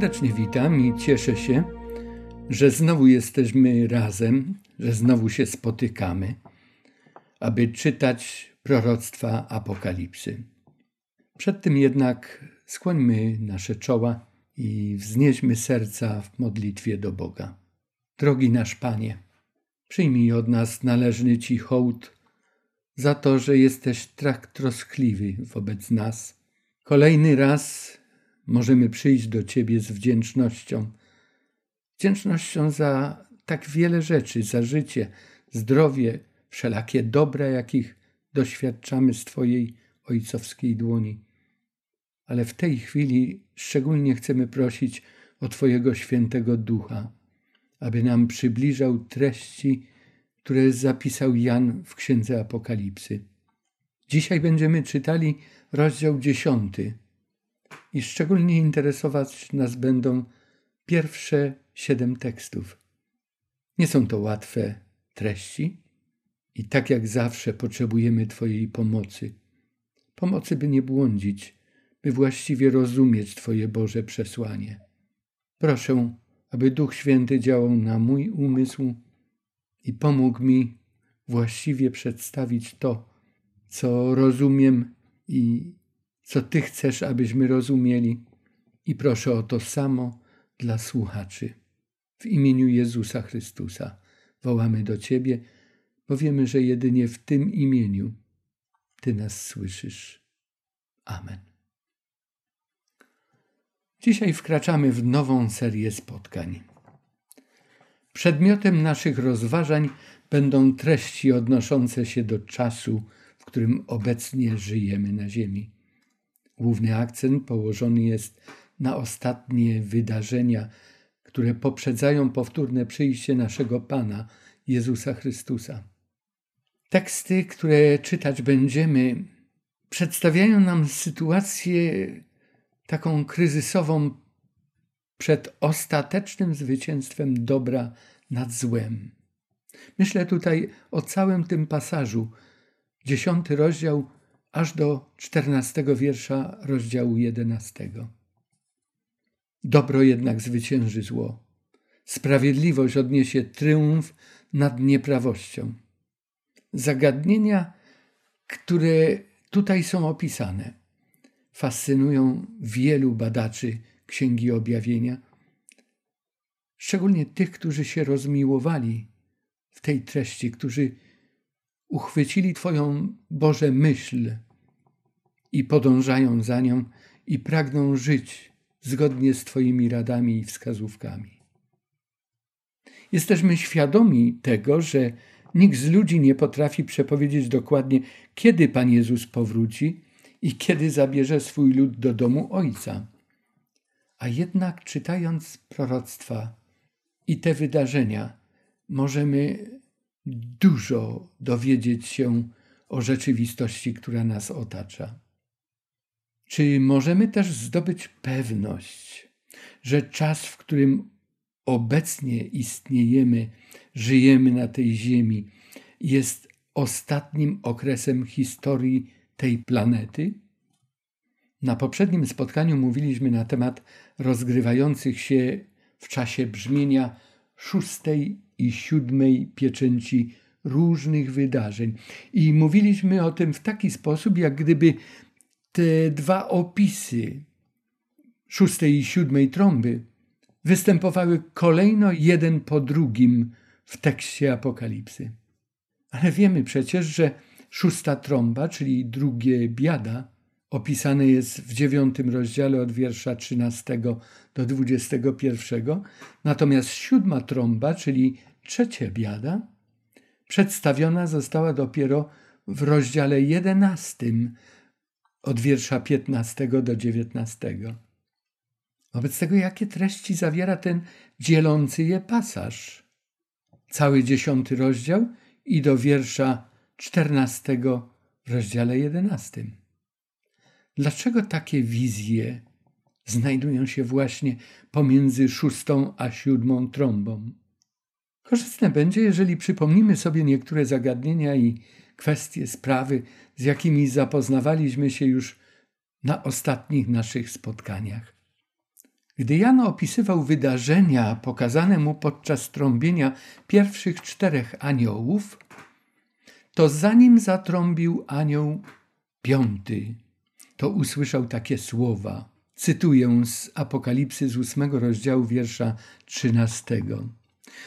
serdecznie witam i cieszę się, że znowu jesteśmy razem, że znowu się spotykamy, aby czytać proroctwa Apokalipsy. Przed tym jednak skłońmy nasze czoła i wznieśmy serca w modlitwie do Boga. Drogi nasz Panie, przyjmij od nas należny Ci hołd za to, że jesteś tak troskliwy wobec nas. Kolejny raz możemy przyjść do Ciebie z wdzięcznością. Wdzięcznością za tak wiele rzeczy, za życie, zdrowie, wszelakie dobra, jakich doświadczamy z Twojej ojcowskiej dłoni. Ale w tej chwili szczególnie chcemy prosić o Twojego świętego ducha, aby nam przybliżał treści, które zapisał Jan w Księdze Apokalipsy. Dzisiaj będziemy czytali rozdział dziesiąty i szczególnie interesować nas będą pierwsze siedem tekstów. Nie są to łatwe treści i tak jak zawsze potrzebujemy Twojej pomocy. Pomocy, by nie błądzić, by właściwie rozumieć Twoje Boże przesłanie. Proszę, aby Duch Święty działał na mój umysł i pomógł mi właściwie przedstawić to, co rozumiem i co Ty chcesz, abyśmy rozumieli. I proszę o to samo dla słuchaczy. W imieniu Jezusa Chrystusa wołamy do Ciebie, bo wiemy, że jedynie w tym imieniu Ty nas słyszysz. Amen. Dzisiaj wkraczamy w nową serię spotkań. Przedmiotem naszych rozważań będą treści odnoszące się do czasu, w którym obecnie żyjemy na Ziemi. Główny akcent położony jest na ostatnie wydarzenia, które poprzedzają powtórne przyjście naszego Pana Jezusa Chrystusa. Teksty, które czytać będziemy, przedstawiają nam sytuację taką kryzysową przed ostatecznym zwycięstwem dobra nad złem. Myślę tutaj o całym tym pasażu, dziesiąty rozdział aż do czternastego wiersza rozdziału jedenastego. Dobro jednak zwycięży zło. Sprawiedliwość odniesie triumf nad nieprawością. Zagadnienia, które tutaj są opisane, fascynują wielu badaczy Księgi Objawienia, szczególnie tych, którzy się rozmiłowali w tej treści, którzy uchwycili Twoją Boże myśl i podążają za nią i pragną żyć zgodnie z Twoimi radami i wskazówkami. Jesteśmy świadomi tego, że nikt z ludzi nie potrafi przepowiedzieć dokładnie, kiedy Pan Jezus powróci i kiedy zabierze swój lud do domu Ojca. A jednak czytając proroctwa i te wydarzenia, możemy dużo dowiedzieć się o rzeczywistości, która nas otacza. Czy możemy też zdobyć pewność, że czas, w którym obecnie istniejemy, żyjemy na tej Ziemi, jest ostatnim okresem historii tej planety? Na poprzednim spotkaniu mówiliśmy na temat rozgrywających się w czasie brzmienia szóstej i siódmej pieczęci różnych wydarzeń. I mówiliśmy o tym w taki sposób, jak gdyby te dwa opisy szóstej i siódmej trąby występowały kolejno jeden po drugim w tekście Apokalipsy. Ale wiemy przecież, że szósta trąba, czyli drugie biada, opisane jest w dziewiątym rozdziale od wiersza 13 do 21, natomiast siódma trąba, czyli trzecia biada, przedstawiona została dopiero w rozdziale 11 od wiersza 15 do 19. Wobec tego, jakie treści zawiera ten dzielący je pasaż? Cały dziesiąty rozdział i do wiersza 14 w rozdziale 11. Dlaczego takie wizje znajdują się właśnie pomiędzy szóstą a siódmą trąbą? Korzystne będzie, jeżeli przypomnimy sobie niektóre zagadnienia i kwestie, sprawy, z jakimi zapoznawaliśmy się już na ostatnich naszych spotkaniach. Gdy Jan opisywał wydarzenia pokazane mu podczas trąbienia pierwszych czterech aniołów, to zanim zatrąbił anioł piąty, to usłyszał takie słowa. Cytuję z Apokalipsy z ósmego rozdziału wiersza trzynastego.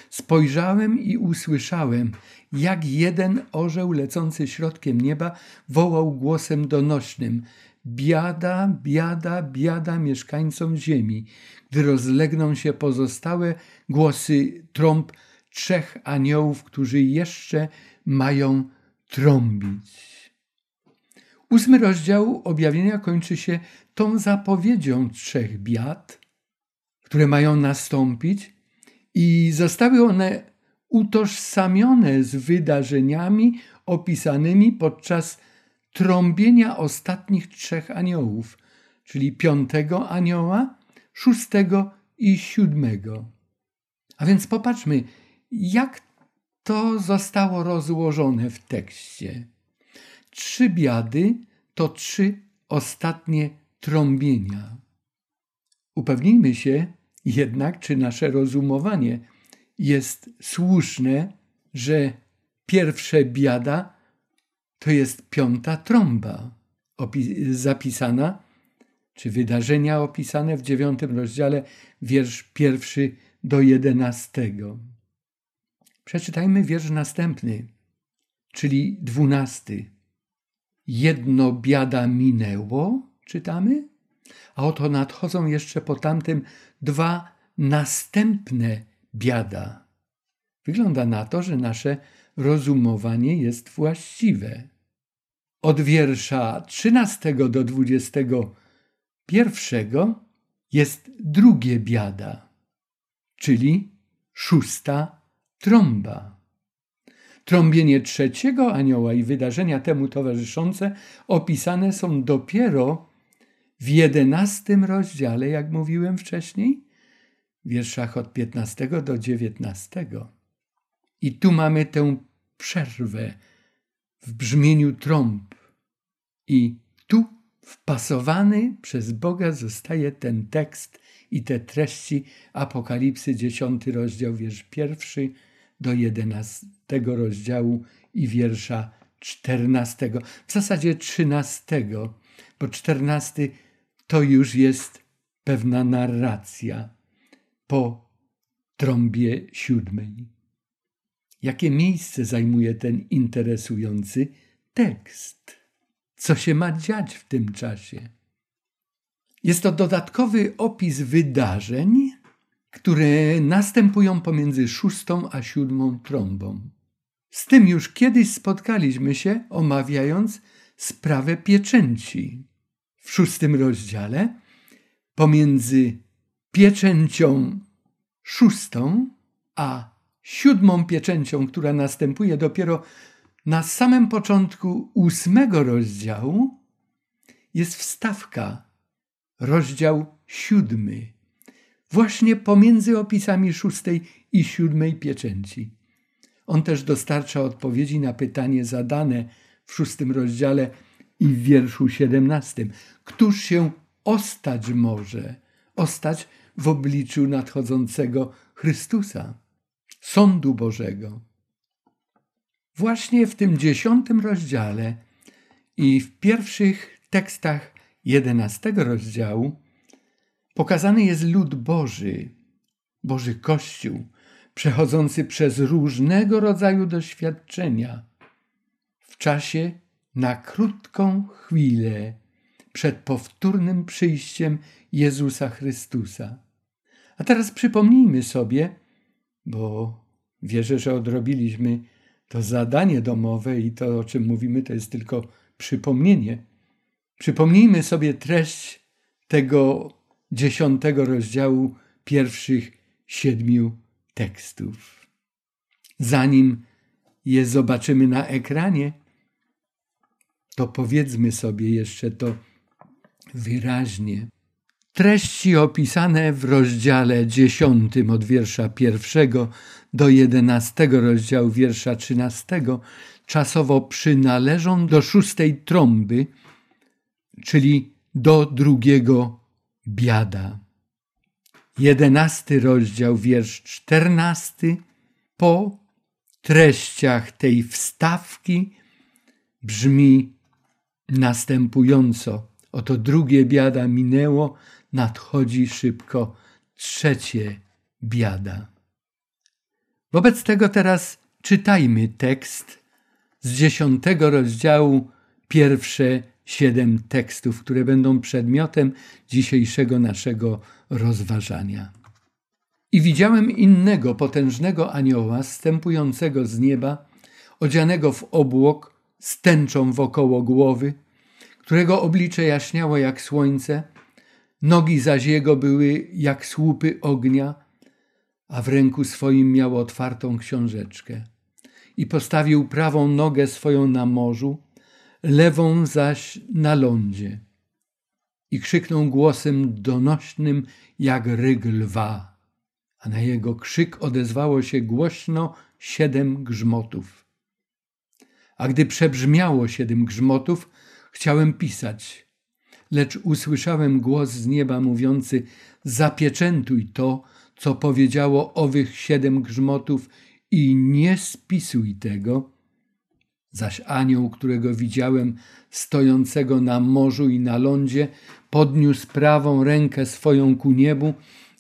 Spojrzałem i usłyszałem, jak jeden orzeł lecący środkiem nieba wołał głosem donośnym: Biada, biada, biada mieszkańcom ziemi, gdy rozlegną się pozostałe głosy trąb trzech aniołów, którzy jeszcze mają trąbić. Ósmy rozdział objawienia kończy się tą zapowiedzią trzech biad, które mają nastąpić, i zostały one utożsamione z wydarzeniami opisanymi podczas trąbienia ostatnich trzech aniołów, czyli piątego anioła, szóstego i siódmego. A więc popatrzmy, jak to zostało rozłożone w tekście. Trzy biady to trzy ostatnie trąbienia. Upewnijmy się jednak, czy nasze rozumowanie jest słuszne, że pierwsze biada to jest piąta trąba zapisana, czy wydarzenia opisane w dziewiątym rozdziale, wiersz pierwszy do jedenastego. Przeczytajmy wiersz następny, czyli dwunasty. Jedno biada minęło, czytamy, a oto nadchodzą jeszcze po tamtym dwa następne biada. Wygląda na to, że nasze rozumowanie jest właściwe. Od wiersza 13 do 21 jest drugie biada, czyli szósta trąba. Trąbienie trzeciego anioła i wydarzenia temu towarzyszące opisane są dopiero w jedenastym rozdziale, jak mówiłem wcześniej, wierszach od 15 do 19. I tu mamy tę przerwę w brzmieniu trąb. I tu wpasowany przez Boga zostaje ten tekst i te treści Apokalipsy, 10 rozdział, wiersz pierwszy do 11 rozdziału i wiersza 14, w zasadzie 13, bo 14 to już jest pewna narracja po trąbie siódmej. Jakie miejsce zajmuje ten interesujący tekst? Co się ma dziać w tym czasie? Jest to dodatkowy opis wydarzeń, które następują pomiędzy szóstą a siódmą trąbą. Z tym już kiedyś spotkaliśmy się, omawiając sprawę pieczęci. W szóstym rozdziale pomiędzy pieczęcią szóstą a siódmą pieczęcią, która następuje dopiero na samym początku ósmego rozdziału, jest wstawka, rozdział siódmy, właśnie pomiędzy opisami szóstej i siódmej pieczęci. On też dostarcza odpowiedzi na pytanie zadane w szóstym rozdziale i w wierszu siedemnastym. Któż się ostać może? Ostać w obliczu nadchodzącego Chrystusa, sądu Bożego. Właśnie w tym dziesiątym rozdziale i w pierwszych tekstach jedenastego rozdziału pokazany jest lud Boży, Boży Kościół, przechodzący przez różnego rodzaju doświadczenia w czasie na krótką chwilę przed powtórnym przyjściem Jezusa Chrystusa. A teraz przypomnijmy sobie, bo wierzę, że odrobiliśmy to zadanie domowe i to, o czym mówimy, to jest tylko przypomnienie. Przypomnijmy sobie treść tego dziesiątego rozdziału pierwszych siedmiu tekstów. Zanim je zobaczymy na ekranie, to powiedzmy sobie jeszcze to wyraźnie. Treści opisane w rozdziale dziesiątym od wiersza pierwszego do jedenastego rozdziału wiersza trzynastego czasowo przynależą do szóstej trąby, czyli do drugiego biada. jedenasty rozdział, wiersz czternasty, po treściach tej wstawki brzmi następująco. Oto drugie biada minęło, nadchodzi szybko trzecie biada. Wobec tego teraz czytajmy tekst z dziesiątego rozdziału, pierwsze siedem tekstów, które będą przedmiotem dzisiejszego naszego rozważania. I widziałem innego potężnego anioła, stępującego z nieba, odzianego w obłok, z tęczą wokoło głowy, którego oblicze jaśniało jak słońce, nogi zaś jego były jak słupy ognia, a w ręku swoim miał otwartą książeczkę. I postawił prawą nogę swoją na morzu, lewą zaś na lądzie. I krzyknął głosem donośnym jak ryg lwa, a na jego krzyk odezwało się głośno siedem grzmotów. A gdy przebrzmiało siedem grzmotów, chciałem pisać, lecz usłyszałem głos z nieba mówiący: Zapieczętuj to, co powiedziało owych siedem grzmotów, i nie spisuj tego. Zaś anioł, którego widziałem stojącego na morzu i na lądzie, podniósł prawą rękę swoją ku niebu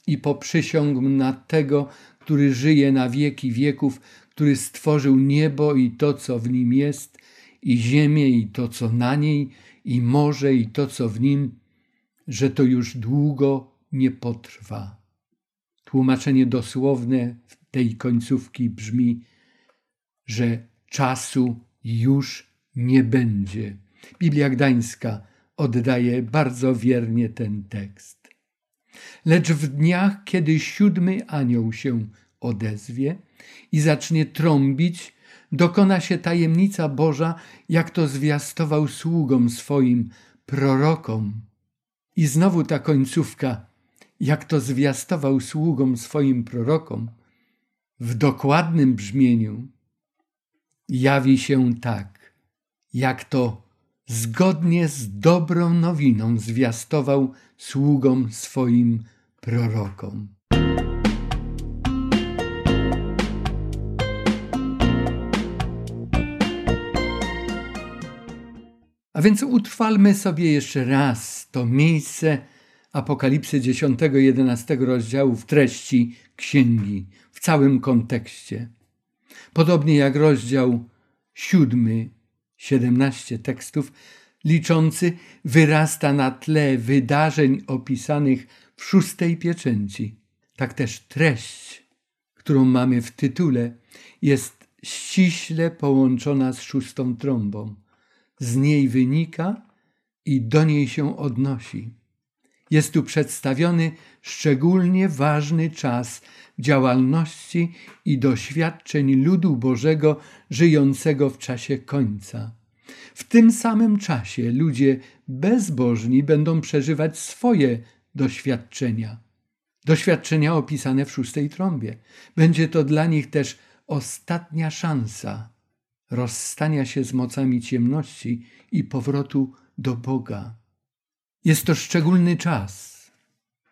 i poprzysiągł na tego, który żyje na wieki wieków, który stworzył niebo i to, co w nim jest, i ziemię i to, co na niej, i morze i to, co w nim, że to już długo nie potrwa. Tłumaczenie dosłowne tej końcówki brzmi, że czasu już nie będzie. Biblia Gdańska oddaje bardzo wiernie ten tekst. Lecz w dniach, kiedy siódmy anioł się odezwie i zacznie trąbić, dokona się tajemnica Boża, jak to zwiastował sługom swoim, prorokom. I znowu ta końcówka, jak to zwiastował sługom swoim prorokom, w dokładnym brzmieniu jawi się tak, jak to zgodnie z dobrą nowiną zwiastował sługom swoim prorokom. A więc utrwalmy sobie jeszcze raz to miejsce Apokalipsy 10-11 rozdziału w treści księgi, w całym kontekście. Podobnie jak rozdział 7, 17 tekstów, liczący wyrasta na tle wydarzeń opisanych w szóstej pieczęci. Tak też treść, którą mamy w tytule, jest ściśle połączona z szóstą trąbą z niej wynika i do niej się odnosi. Jest tu przedstawiony szczególnie ważny czas działalności i doświadczeń ludu Bożego żyjącego w czasie końca. W tym samym czasie ludzie bezbożni będą przeżywać swoje doświadczenia. Doświadczenia opisane w szóstej trąbie. Będzie to dla nich też ostatnia szansa rozstania się z mocami ciemności i powrotu do Boga. Jest to szczególny czas.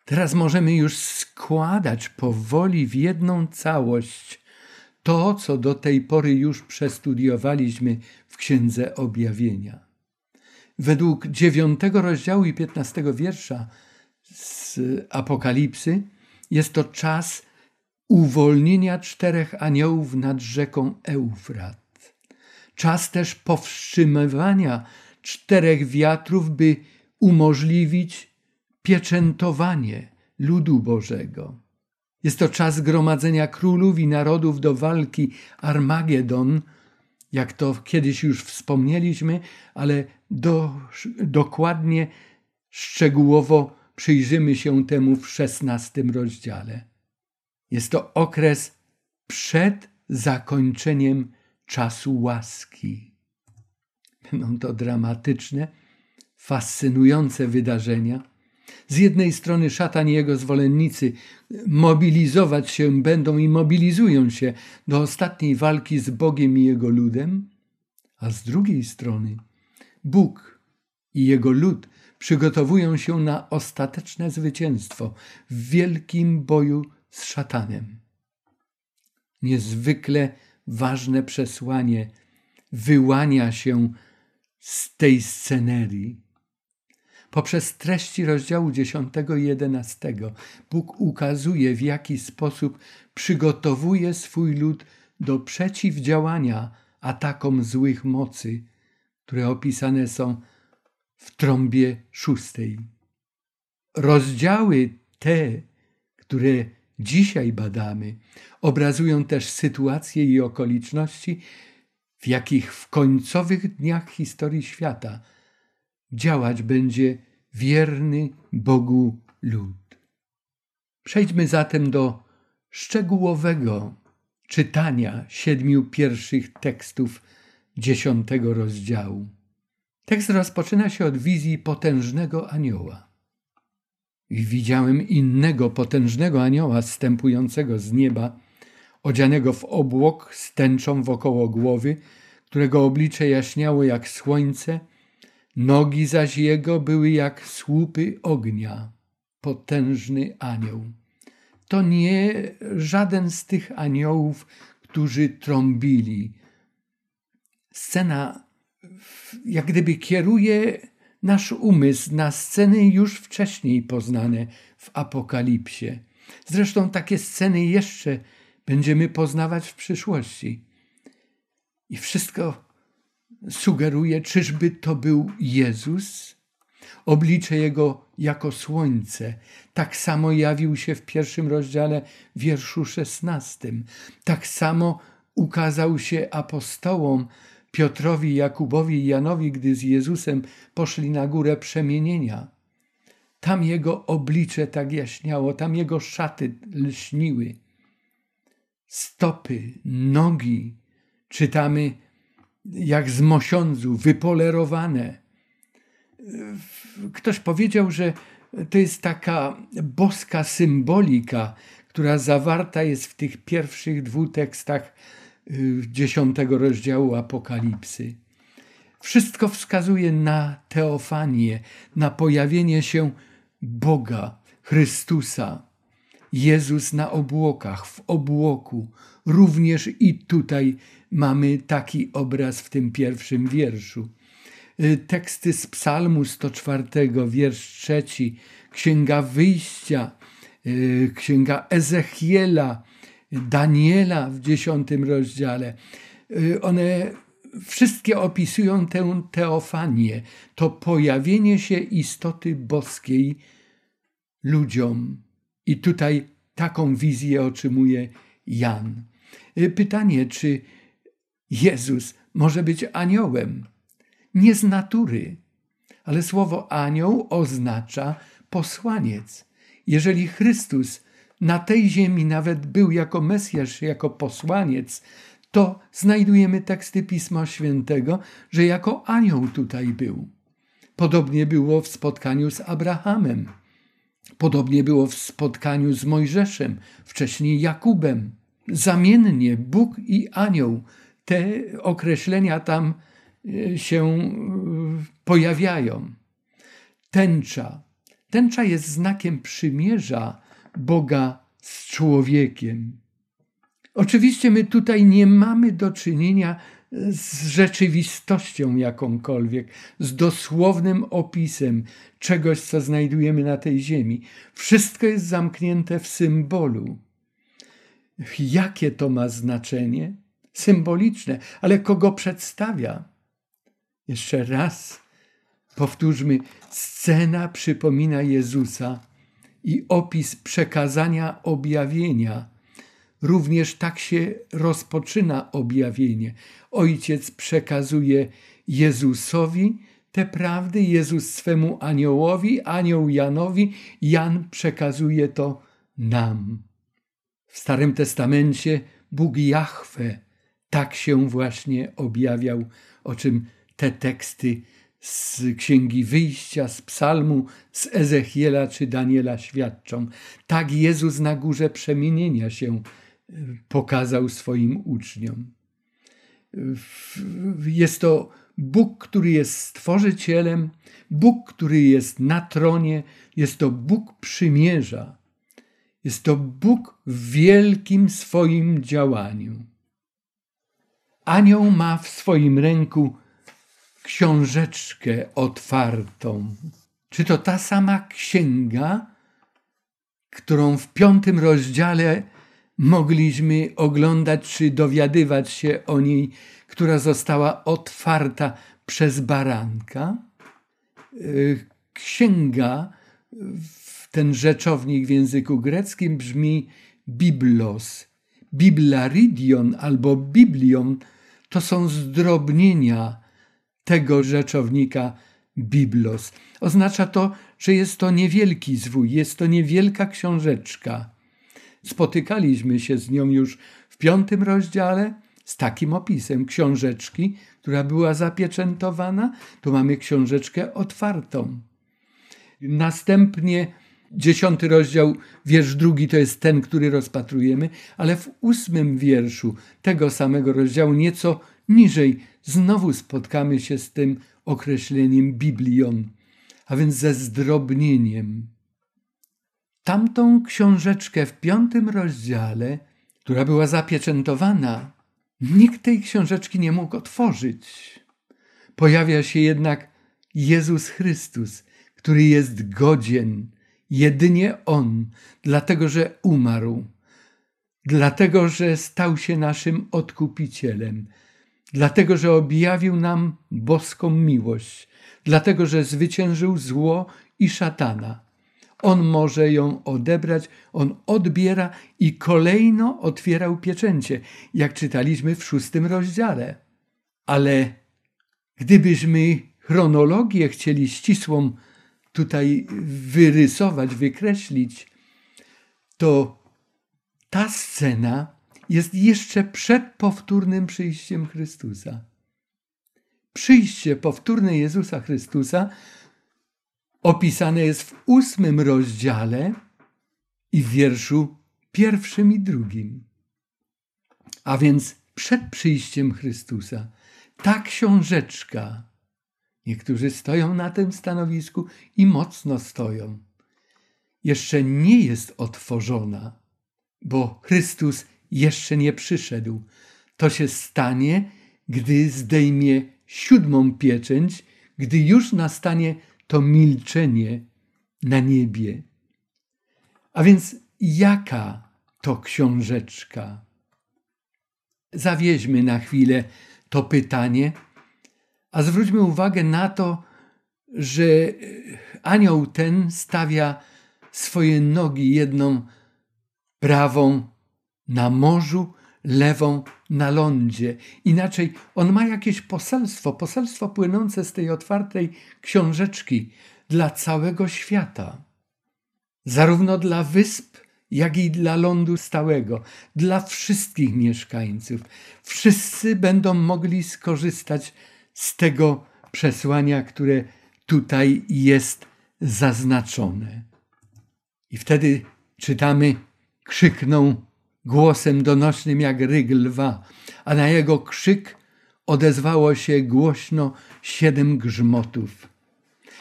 Teraz możemy już składać powoli w jedną całość to, co do tej pory już przestudiowaliśmy w Księdze Objawienia. Według dziewiątego rozdziału i piętnastego wiersza z Apokalipsy jest to czas uwolnienia czterech aniołów nad rzeką Eufrat. Czas też powstrzymywania czterech wiatrów, by umożliwić pieczętowanie ludu Bożego. Jest to czas gromadzenia królów i narodów do walki Armagedon, jak to kiedyś już wspomnieliśmy, ale do, dokładnie, szczegółowo przyjrzymy się temu w szesnastym rozdziale. Jest to okres przed zakończeniem czasu łaski. Będą to dramatyczne, fascynujące wydarzenia. Z jednej strony szatan i jego zwolennicy mobilizować się będą i mobilizują się do ostatniej walki z Bogiem i jego ludem, a z drugiej strony Bóg i jego lud przygotowują się na ostateczne zwycięstwo w wielkim boju z szatanem. Niezwykle ważne przesłanie wyłania się z tej scenerii. Poprzez treści rozdziału 10 i 11 Bóg ukazuje, w jaki sposób przygotowuje swój lud do przeciwdziałania atakom złych mocy, które opisane są w trąbie szóstej. Rozdziały te, które dzisiaj badamy, obrazują też sytuacje i okoliczności, w jakich w końcowych dniach historii świata działać będzie wierny Bogu lud. Przejdźmy zatem do szczegółowego czytania siedmiu pierwszych tekstów dziesiątego rozdziału. Tekst rozpoczyna się od wizji potężnego anioła. I widziałem innego potężnego anioła zstępującego z nieba, odzianego w obłok z tęczą wokoło głowy, którego oblicze jaśniało jak słońce, nogi zaś jego były jak słupy ognia. Potężny anioł. To nie żaden z tych aniołów, którzy trąbili. Scena jak gdyby kieruje nasz umysł na sceny już wcześniej poznane w Apokalipsie. Zresztą takie sceny jeszcze będziemy poznawać w przyszłości. I wszystko sugeruje, czyżby to był Jezus? Oblicze Jego jako słońce. Tak samo jawił się w pierwszym rozdziale, wierszu szesnastym. Tak samo ukazał się apostołom Piotrowi, Jakubowi i Janowi, gdy z Jezusem poszli na górę przemienienia. Tam jego oblicze tak jaśniało, tam jego szaty lśniły. Stopy, nogi, czytamy jak z mosiądzu, wypolerowane. Ktoś powiedział, że to jest taka boska symbolika, która zawarta jest w tych pierwszych dwóch tekstach dziesiątego rozdziału Apokalipsy. Wszystko wskazuje na teofanię, na pojawienie się Boga, Chrystusa. Jezus na obłokach, w obłoku. Również i tutaj mamy taki obraz w tym pierwszym wierszu. Y, teksty z Psalmu 104, wiersz trzeci, Księga Wyjścia, y, Księga Ezechiela, Daniela w dziesiątym rozdziale. Y, one wszystkie opisują tę teofanię, to pojawienie się istoty boskiej ludziom. I tutaj taką wizję otrzymuje Jan. Y, pytanie, czy Jezus może być aniołem? Nie z natury, ale słowo anioł oznacza posłaniec. Jeżeli Chrystus na tej ziemi nawet był jako Mesjasz, jako posłaniec, to znajdujemy teksty Pisma Świętego, że jako anioł tutaj był. Podobnie było w spotkaniu z Abrahamem. Podobnie było w spotkaniu z Mojżeszem, wcześniej Jakubem. Zamiennie Bóg i anioł, te określenia tam e, się e, pojawiają. Tęcza. Tęcza jest znakiem przymierza, Boga z człowiekiem. Oczywiście my tutaj nie mamy do czynienia z rzeczywistością jakąkolwiek, z dosłownym opisem czegoś, co znajdujemy na tej ziemi. Wszystko jest zamknięte w symbolu. Jakie to ma znaczenie? Symboliczne, ale kogo przedstawia? Jeszcze raz powtórzmy: scena przypomina Jezusa i opis przekazania objawienia. Również tak się rozpoczyna objawienie. Ojciec przekazuje Jezusowi te prawdy, Jezus swemu aniołowi, anioł Janowi, Jan przekazuje to nam. W Starym Testamencie Bóg Jahwe tak się właśnie objawiał, o czym te teksty z Księgi Wyjścia, z Psalmu, z Ezechiela czy Daniela świadczą. Tak Jezus na górze przemienienia się e, pokazał swoim uczniom. Jest to Bóg, który jest stworzycielem, Bóg, który jest na tronie, jest to Bóg przymierza. Jest to Bóg w wielkim swoim działaniu. Anioł ma w swoim ręku książeczkę otwartą. Czy to ta sama księga, którą w piątym rozdziale mogliśmy oglądać czy dowiadywać się o niej, która została otwarta przez baranka? Y, księga, ten rzeczownik w języku greckim brzmi biblos. Biblaridion albo biblion to są zdrobnienia tego rzeczownika biblos. Oznacza to, że jest to niewielki zwój, jest to niewielka książeczka. Spotykaliśmy się z nią już w piątym rozdziale z takim opisem książeczki, która była zapieczętowana. Tu mamy książeczkę otwartą. Następnie dziesiąty rozdział, wiersz drugi to jest ten, który rozpatrujemy, ale w ósmym wierszu tego samego rozdziału, nieco niżej, znowu spotkamy się z tym określeniem Biblion, a więc ze zdrobnieniem. Tamtą książeczkę w piątym rozdziale, która była zapieczętowana, nikt tej książeczki nie mógł otworzyć. Pojawia się jednak Jezus Chrystus, który jest godzien, jedynie On, dlatego że umarł, dlatego że stał się naszym odkupicielem, dlatego że objawił nam boską miłość, dlatego że zwyciężył zło i szatana. On może ją odebrać, on odbiera i kolejno otwierał pieczęcie, jak czytaliśmy w szóstym rozdziale. Ale gdybyśmy chronologię chcieli ścisłą tutaj wyrysować, wykreślić, to ta scena jest jeszcze przed powtórnym przyjściem Chrystusa. Przyjście powtórne Jezusa Chrystusa opisane jest w ósmym rozdziale i w wierszu pierwszym i drugim. A więc przed przyjściem Chrystusa ta książeczka, niektórzy stoją na tym stanowisku i mocno stoją, jeszcze nie jest otworzona, bo Chrystus jeszcze nie przyszedł. To się stanie, gdy zdejmie siódmą pieczęć, gdy już nastanie to milczenie na niebie. A więc jaka to książeczka? Zawieźmy na chwilę to pytanie, a zwróćmy uwagę na to, że anioł ten stawia swoje nogi jedną prawą na morzu, lewą na lądzie. Inaczej on ma jakieś poselstwo, poselstwo płynące z tej otwartej książeczki dla całego świata. Zarówno dla wysp, jak i dla lądu stałego, dla wszystkich mieszkańców. Wszyscy będą mogli skorzystać z tego przesłania, które tutaj jest zaznaczone. I wtedy czytamy: krzykną głosem donośnym jak ryg lwa, a na jego krzyk odezwało się głośno siedem grzmotów.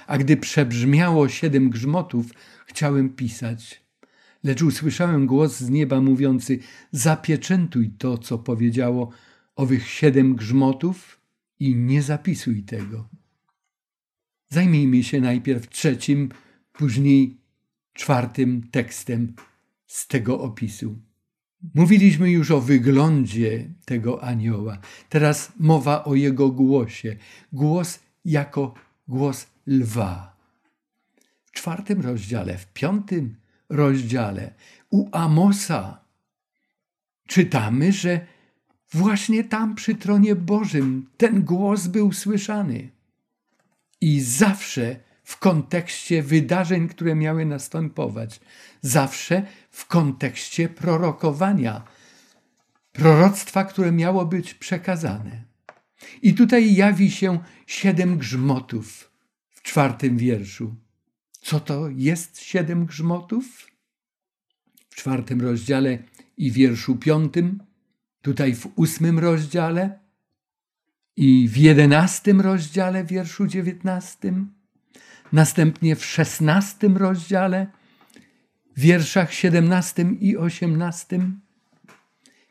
A gdy przebrzmiało siedem grzmotów, chciałem pisać. Lecz usłyszałem głos z nieba mówiący: Zapieczętuj to, co powiedziało owych siedem grzmotów i nie zapisuj tego. Zajmijmy się najpierw trzecim, później czwartym tekstem z tego opisu. Mówiliśmy już o wyglądzie tego anioła. Teraz mowa o jego głosie. Głos jako głos lwa. W czwartym rozdziale, w piątym rozdziale u Amosa czytamy, że właśnie tam przy tronie Bożym ten głos był słyszany. I zawsze w kontekście wydarzeń, które miały następować, zawsze w kontekście prorokowania, proroctwa, które miało być przekazane. I tutaj jawi się siedem grzmotów w czwartym wierszu. Co to jest siedem grzmotów? W czwartym rozdziale i wierszu piątym, tutaj w ósmym rozdziale i w jedenastym rozdziale, wierszu dziewiętnastym, następnie w szesnastym rozdziale, wierszach siedemnastym i osiemnastym.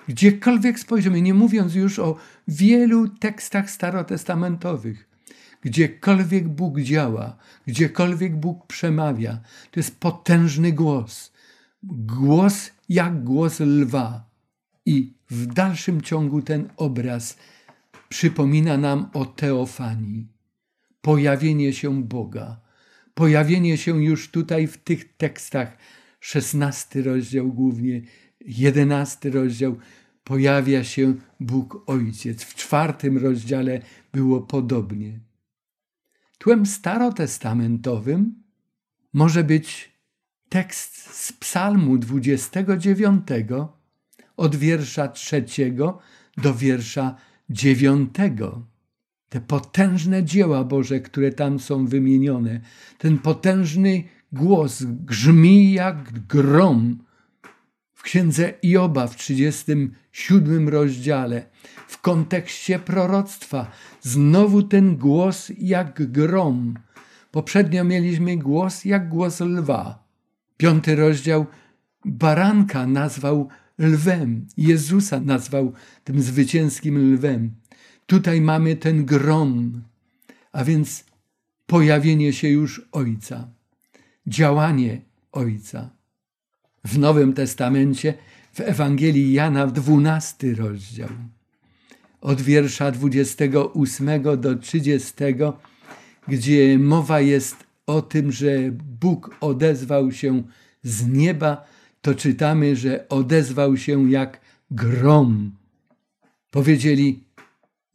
Gdziekolwiek spojrzymy, nie mówiąc już o wielu tekstach starotestamentowych, gdziekolwiek Bóg działa, gdziekolwiek Bóg przemawia, to jest potężny głos. Głos jak głos lwa. I w dalszym ciągu ten obraz przypomina nam o teofanii, pojawienie się Boga, pojawienie się już tutaj w tych tekstach, szesnasty rozdział głównie, jedenasty rozdział, pojawia się Bóg Ojciec. W czwartym rozdziale było podobnie. Tłem starotestamentowym może być tekst z Psalmu 29 od wiersza trzeciego do wiersza dziewiątego. Te potężne dzieła Boże, które tam są wymienione, ten potężny głos grzmi jak grom w księdze Ioba w 37 rozdziale. W kontekście proroctwa znowu ten głos jak grom. Poprzednio mieliśmy głos jak głos lwa. Piąty rozdział baranka nazwał lwem. Jezusa nazwał tym zwycięskim lwem. Tutaj mamy ten grom, a więc pojawienie się już Ojca, działanie Ojca. W Nowym Testamencie, w Ewangelii Jana, w dwunasty rozdział, od wiersza 28 do 30, gdzie mowa jest o tym, że Bóg odezwał się z nieba to czytamy, że odezwał się jak grom. Powiedzieli,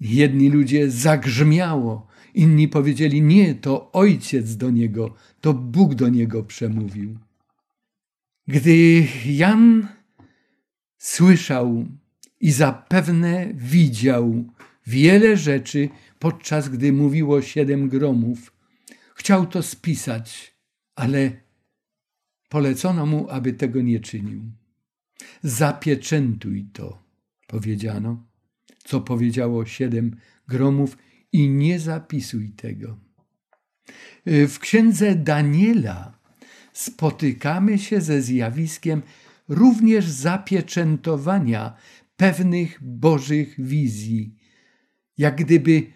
jedni ludzie zagrzmiało, inni powiedzieli, nie, to ojciec do niego, to Bóg do niego przemówił. Gdy Jan słyszał i zapewne widział wiele rzeczy, podczas gdy mówiło siedem gromów, chciał to spisać, ale Polecono mu, aby tego nie czynił. Zapieczętuj to, powiedziano, co powiedziało siedem gromów, i nie zapisuj tego. W księdze Daniela spotykamy się ze zjawiskiem również zapieczętowania pewnych bożych wizji, jak gdyby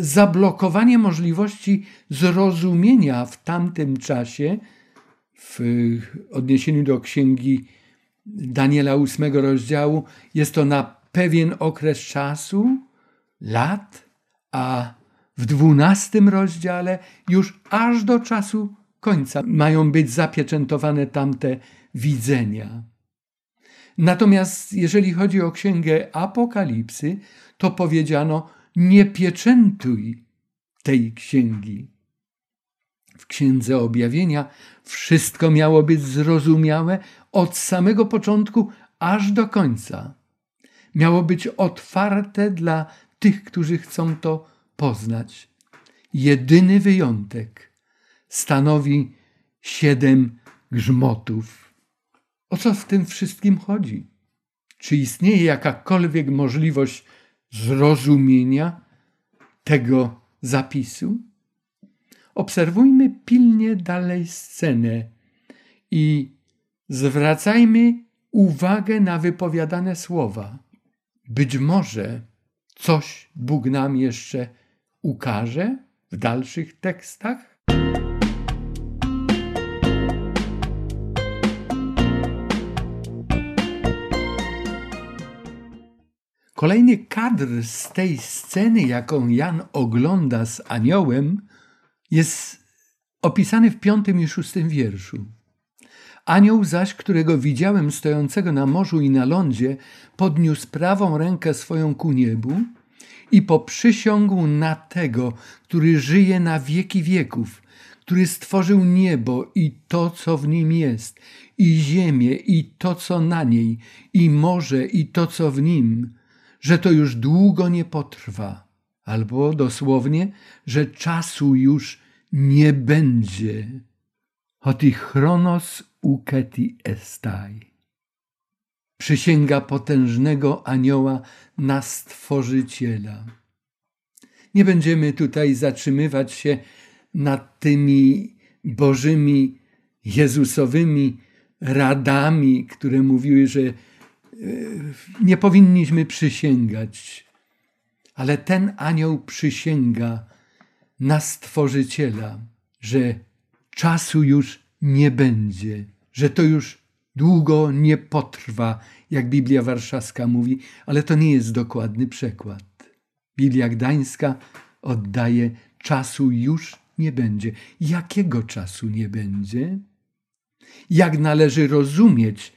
zablokowanie możliwości zrozumienia w tamtym czasie w odniesieniu do księgi Daniela ósmego rozdziału, jest to na pewien okres czasu, lat, a w dwunastym rozdziale już aż do czasu końca mają być zapieczętowane tamte widzenia. Natomiast jeżeli chodzi o księgę Apokalipsy, to powiedziano: Nie pieczętuj tej księgi w Księdze Objawienia wszystko miało być zrozumiałe od samego początku aż do końca. Miało być otwarte dla tych, którzy chcą to poznać. Jedyny wyjątek stanowi siedem grzmotów. O co w tym wszystkim chodzi? Czy istnieje jakakolwiek możliwość zrozumienia tego zapisu? Obserwujmy pilnie dalej scenę i zwracajmy uwagę na wypowiadane słowa. Być może coś Bóg nam jeszcze ukaże w dalszych tekstach? Kolejny kadr z tej sceny, jaką Jan ogląda z aniołem, jest opisany w piątym i szóstym wierszu. Anioł zaś, którego widziałem stojącego na morzu i na lądzie, podniósł prawą rękę swoją ku niebu i poprzysiągł na tego, który żyje na wieki wieków, który stworzył niebo i to, co w nim jest, i ziemię i to, co na niej, i morze i to, co w nim, że to już długo nie potrwa, albo dosłownie, że czasu już nie będzie. Hoti chronos uketi estai. Przysięga potężnego anioła na Stworzyciela. Nie będziemy tutaj zatrzymywać się nad tymi bożymi, Jezusowymi radami, które mówiły, że e, nie powinniśmy przysięgać. Ale ten anioł przysięga na Stworzyciela, że czasu już nie będzie, że to już długo nie potrwa, jak Biblia Warszawska mówi, ale to nie jest dokładny przekład. Biblia Gdańska oddaje czasu już nie będzie. Jakiego czasu nie będzie? Jak należy rozumieć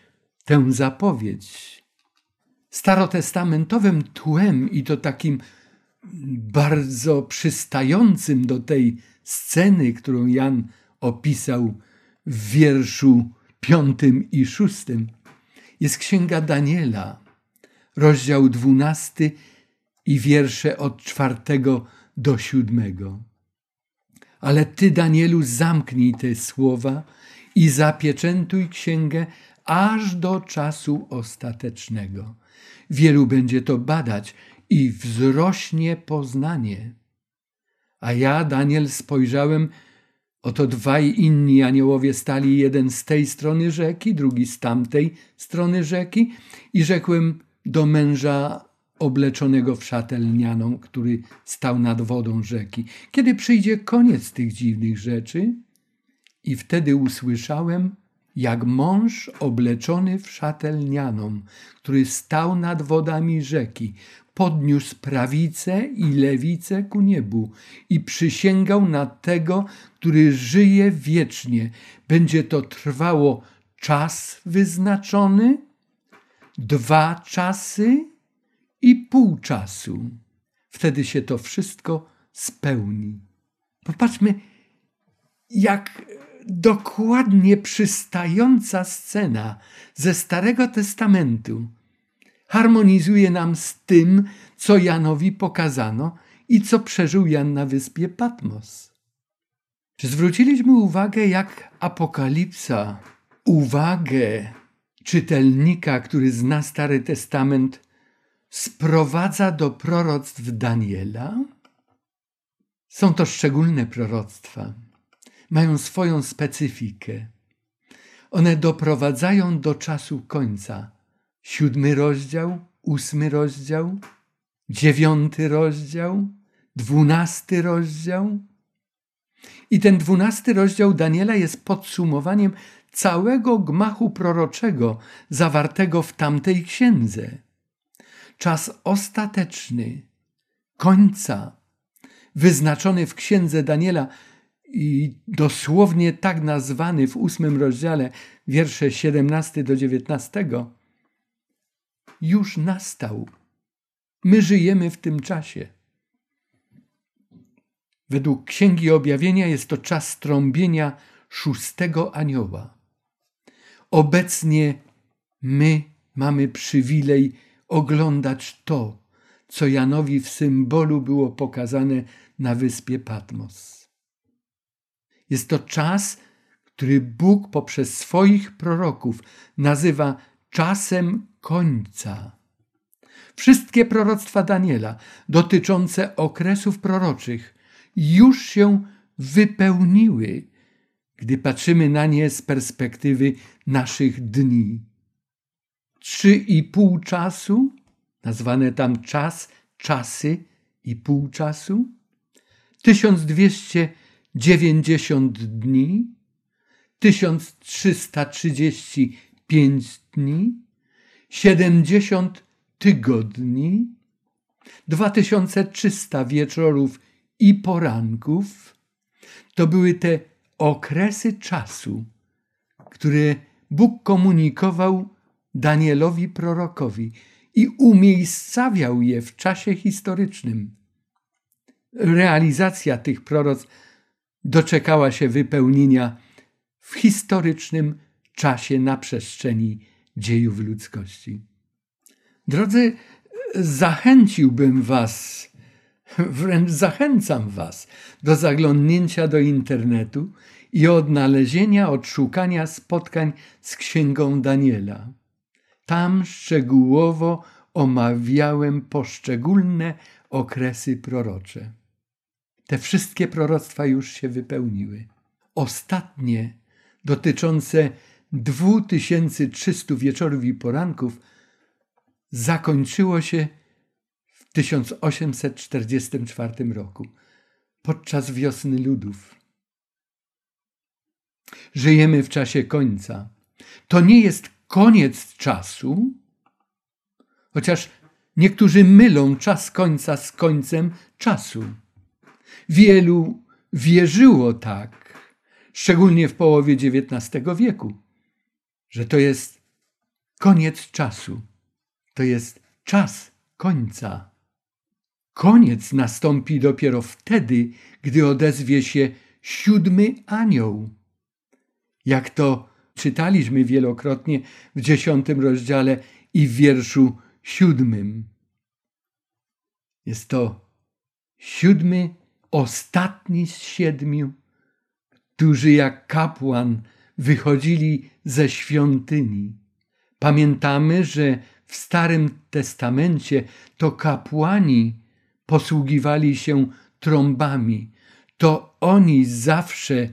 tę zapowiedź? Starotestamentowym tłem i to takim bardzo przystającym do tej sceny, którą Jan opisał w wierszu piątym i szóstym, jest Księga Daniela, rozdział dwunasty i wiersze od czwartego do siódmego. Ale ty, Danielu, zamknij te słowa i zapieczętuj księgę aż do czasu ostatecznego. Wielu będzie to badać i wzrośnie poznanie. A ja, Daniel, spojrzałem, oto dwaj inni aniołowie stali, jeden z tej strony rzeki, drugi z tamtej strony rzeki, i rzekłem do męża obleczonego w szatę lnianą, który stał nad wodą rzeki. Kiedy przyjdzie koniec tych dziwnych rzeczy? I wtedy usłyszałem, jak mąż obleczony w szatę lnianą, który stał nad wodami rzeki, podniósł prawicę i lewicę ku niebu i przysięgał na tego, który żyje wiecznie. Będzie to trwało czas wyznaczony, dwa czasy i pół czasu. Wtedy się to wszystko spełni. Popatrzmy, jak dokładnie przystająca scena ze Starego Testamentu harmonizuje nam z tym, co Janowi pokazano i co przeżył Jan na wyspie Patmos. Czy zwróciliśmy uwagę, jak Apokalipsa, uwagę czytelnika, który zna Stary Testament, sprowadza do proroctw Daniela? Są to szczególne proroctwa. Mają swoją specyfikę. One doprowadzają do czasu końca. Siódmy rozdział, ósmy rozdział, dziewiąty rozdział, dwunasty rozdział. I ten dwunasty rozdział Daniela jest podsumowaniem całego gmachu proroczego zawartego w tamtej księdze czas ostateczny, końca, wyznaczony w księdze Daniela i dosłownie tak nazwany w ósmym rozdziale, wiersze 17 do 19, już nastał. My żyjemy w tym czasie. Według Księgi Objawienia jest to czas trąbienia szóstego anioła. Obecnie my mamy przywilej oglądać to, co Janowi w symbolu było pokazane na wyspie Patmos. Jest to czas, który Bóg poprzez swoich proroków nazywa czasem końca. Wszystkie proroctwa Daniela dotyczące okresów proroczych już się wypełniły, gdy patrzymy na nie z perspektywy naszych dni. Trzy i pół czasu, nazwane tam czas, czasy i pół czasu, 1290 dni, 1335 dni, 70 tygodni, 2300 wieczorów i poranków. To były te okresy czasu, które Bóg komunikował Danielowi prorokowi i umiejscawiał je w czasie historycznym. Realizacja tych proroc doczekała się wypełnienia w historycznym czasie na przestrzeni dziejów ludzkości. Drodzy, zachęciłbym Was, wręcz zachęcam Was do zaglądnięcia do internetu i odnalezienia, odszukania spotkań z Księgą Daniela. Tam szczegółowo omawiałem poszczególne okresy prorocze. te wszystkie proroctwa już się wypełniły. Ostatnie, dotyczące 2300 wieczorów i poranków, zakończyło się w 1844 roku, podczas wiosny ludów. Żyjemy w czasie końca. To nie jest koniec czasu, chociaż niektórzy mylą czas końca z końcem czasu. Wielu wierzyło tak, szczególnie w połowie XIX wieku, że to jest koniec czasu, to jest czas końca. Koniec nastąpi dopiero wtedy, gdy odezwie się siódmy anioł. Jak to czytaliśmy wielokrotnie w dziesiątym rozdziale i w wierszu siódmym. Jest to siódmy, ostatni z siedmiu, którzy jak kapłan wychodzili ze świątyni. Pamiętamy, że w Starym Testamencie to kapłani posługiwali się trąbami. To oni zawsze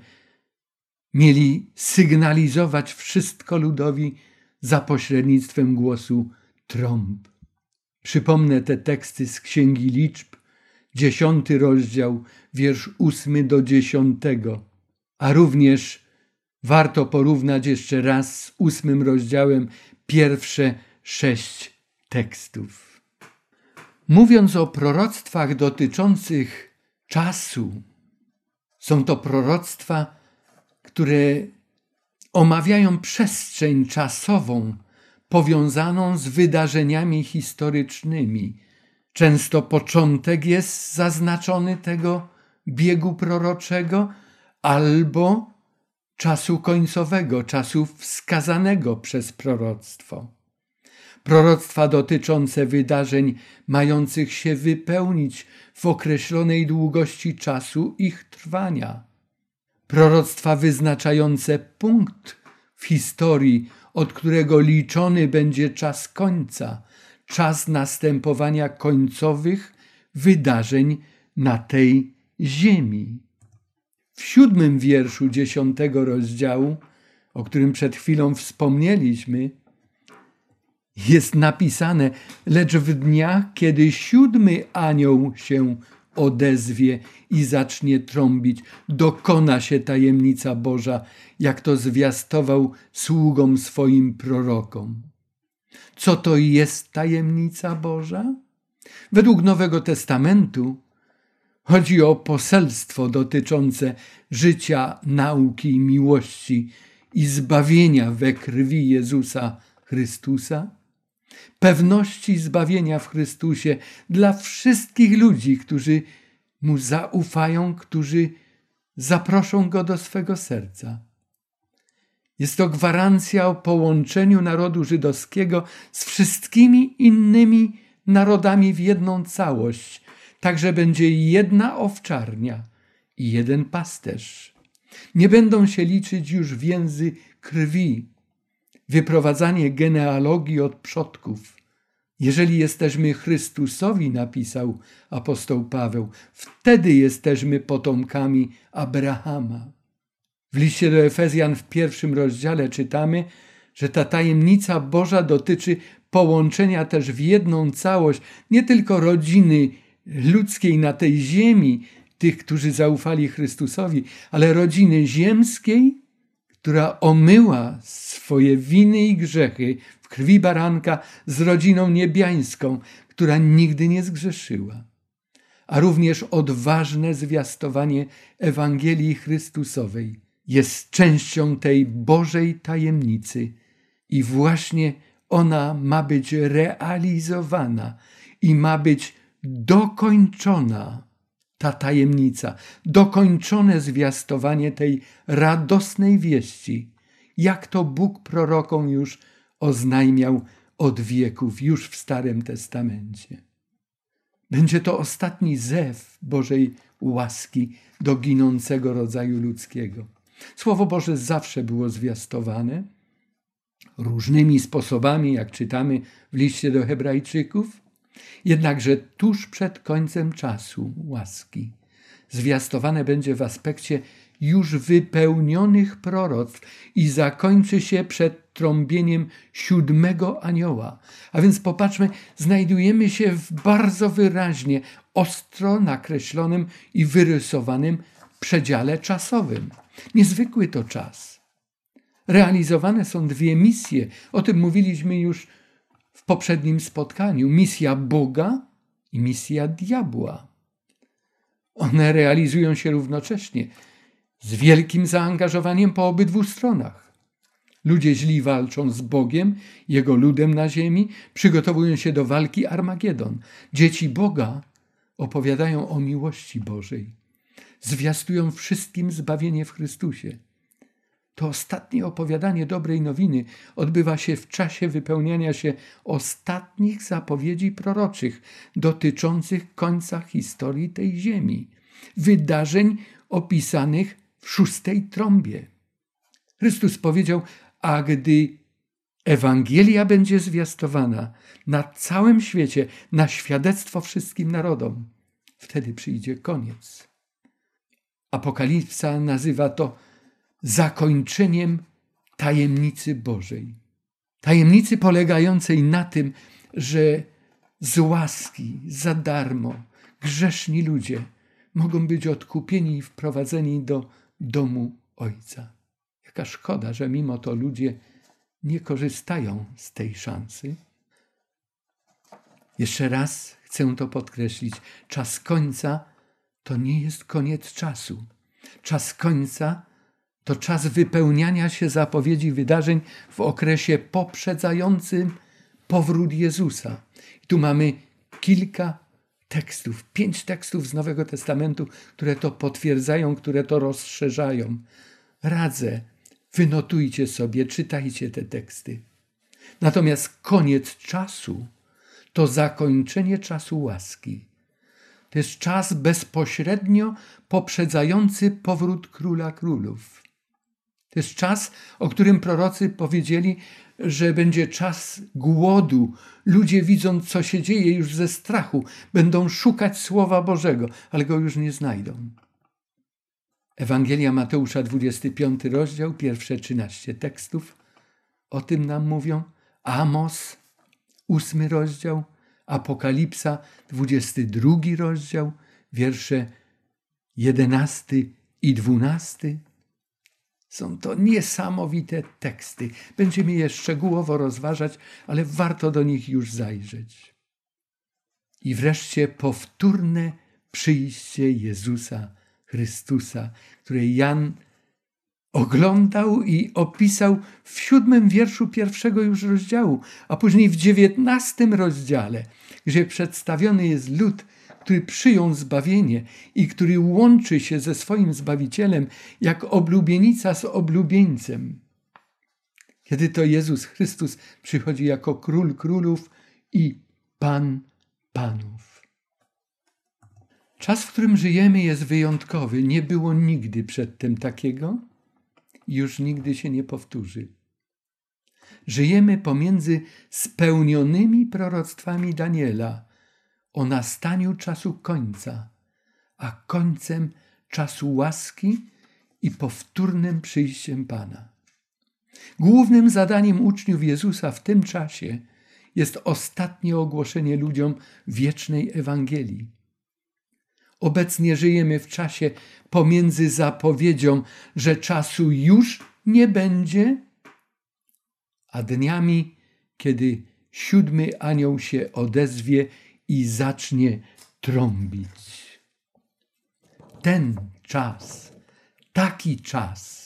mieli sygnalizować wszystko ludowi za pośrednictwem głosu trąb. Przypomnę te teksty z Księgi Liczb, dziesiąty rozdział, wiersz ósmy do dziesiątego, a również warto porównać jeszcze raz z ósmym rozdziałem pierwsze sześć tekstów. Mówiąc o proroctwach dotyczących czasu, są to proroctwa, które omawiają przestrzeń czasową powiązaną z wydarzeniami historycznymi. Często początek jest zaznaczony tego biegu proroczego, albo czasu końcowego, czasu wskazanego przez proroctwo. Proroctwa dotyczące wydarzeń mających się wypełnić w określonej długości czasu ich trwania. Proroctwa wyznaczające punkt w historii, od którego liczony będzie czas końca, czas następowania końcowych wydarzeń na tej ziemi. W siódmym wierszu dziesiątego rozdziału, o którym przed chwilą wspomnieliśmy, jest napisane: Lecz w dniach, kiedy siódmy anioł się odezwie i zacznie trąbić, dokona się tajemnica Boża, jak to zwiastował sługom swoim prorokom. Co to jest tajemnica Boża? Według Nowego Testamentu chodzi o poselstwo dotyczące życia, nauki i miłości i zbawienia we krwi Jezusa Chrystusa pewności zbawienia w Chrystusie dla wszystkich ludzi, którzy Mu zaufają, którzy zaproszą Go do swego serca. Jest to gwarancja o połączeniu narodu żydowskiego z wszystkimi innymi narodami w jedną całość, tak że będzie jedna owczarnia i jeden pasterz. Nie będą się liczyć już więzy krwi, wyprowadzanie genealogii od przodków. Jeżeli jesteśmy Chrystusowi, napisał apostoł Paweł, wtedy jesteśmy potomkami Abrahama. W liście do Efezjan w pierwszym rozdziale czytamy, że ta tajemnica Boża dotyczy połączenia też w jedną całość nie tylko rodziny ludzkiej na tej ziemi, tych, którzy zaufali Chrystusowi, ale rodziny ziemskiej która omyła swoje winy i grzechy w krwi baranka z rodziną niebiańską, która nigdy nie zgrzeszyła, a również odważne zwiastowanie Ewangelii Chrystusowej jest częścią tej Bożej tajemnicy i właśnie ona ma być realizowana i ma być dokończona ta tajemnica, dokończone zwiastowanie tej radosnej wieści, jak to Bóg prorokom już oznajmiał od wieków, już w Starym Testamencie. Będzie to ostatni zew Bożej łaski do ginącego rodzaju ludzkiego. Słowo Boże zawsze było zwiastowane różnymi sposobami, jak czytamy w liście do Hebrajczyków, Jednakże tuż przed końcem czasu łaski zwiastowane będzie w aspekcie już wypełnionych proroctw i zakończy się przed trąbieniem siódmego anioła. A więc popatrzmy, znajdujemy się w bardzo wyraźnie, ostro nakreślonym i wyrysowanym przedziale czasowym. Niezwykły to czas. Realizowane są dwie misje. O tym mówiliśmy już w poprzednim spotkaniu. Misja Boga i misja diabła. One realizują się równocześnie z wielkim zaangażowaniem po obydwu stronach. Ludzie źli walczą z Bogiem, Jego ludem na ziemi, przygotowują się do walki Armagedon. Dzieci Boga opowiadają o miłości Bożej, zwiastują wszystkim zbawienie w Chrystusie. To ostatnie opowiadanie dobrej nowiny odbywa się w czasie wypełniania się ostatnich zapowiedzi proroczych dotyczących końca historii tej ziemi, wydarzeń opisanych w szóstej trąbie. Chrystus powiedział: A gdy Ewangelia będzie zwiastowana na całym świecie, na świadectwo wszystkim narodom, wtedy przyjdzie koniec. Apokalipsa nazywa to zakończeniem tajemnicy Bożej. Tajemnicy polegającej na tym, że z łaski, za darmo, grzeszni ludzie mogą być odkupieni i wprowadzeni do domu Ojca. Jaka szkoda, że mimo to ludzie nie korzystają z tej szansy. Jeszcze raz chcę to podkreślić. Czas końca to nie jest koniec czasu. Czas końca to czas wypełniania się zapowiedzi wydarzeń w okresie poprzedzającym powrót Jezusa. I tu mamy kilka tekstów, pięć tekstów z Nowego Testamentu, które to potwierdzają, które to rozszerzają. Radzę, wynotujcie sobie, czytajcie te teksty. Natomiast koniec czasu to zakończenie czasu łaski. To jest czas bezpośrednio poprzedzający powrót króla królów. To jest czas, o którym prorocy powiedzieli, że będzie czas głodu. Ludzie, widząc, co się dzieje, już ze strachu będą szukać Słowa Bożego, ale go już nie znajdą. Ewangelia Mateusza, 25 rozdział, pierwsze 13 tekstów o tym nam mówią. Amos, 8 rozdział, Apokalipsa, 22 rozdział, wiersze 11 i 12. Są to niesamowite teksty. Będziemy je szczegółowo rozważać, ale warto do nich już zajrzeć. I wreszcie powtórne przyjście Jezusa Chrystusa, które Jan oglądał i opisał w siódmym wierszu pierwszego już rozdziału, a później w dziewiętnastym rozdziale, gdzie przedstawiony jest lud, który przyjął zbawienie i który łączy się ze swoim Zbawicielem jak oblubienica z oblubieńcem. Kiedy to Jezus Chrystus przychodzi jako król królów i pan panów. Czas, w którym żyjemy, jest wyjątkowy. Nie było nigdy przedtem takiego i już nigdy się nie powtórzy. Żyjemy pomiędzy spełnionymi proroctwami Daniela o nastaniu czasu końca, a końcem czasu łaski i powtórnym przyjściem Pana. Głównym zadaniem uczniów Jezusa w tym czasie jest ostatnie ogłoszenie ludziom wiecznej Ewangelii. Obecnie żyjemy w czasie pomiędzy zapowiedzią, że czasu już nie będzie, a dniami, kiedy siódmy anioł się odezwie i zacznie trąbić. Ten czas, taki czas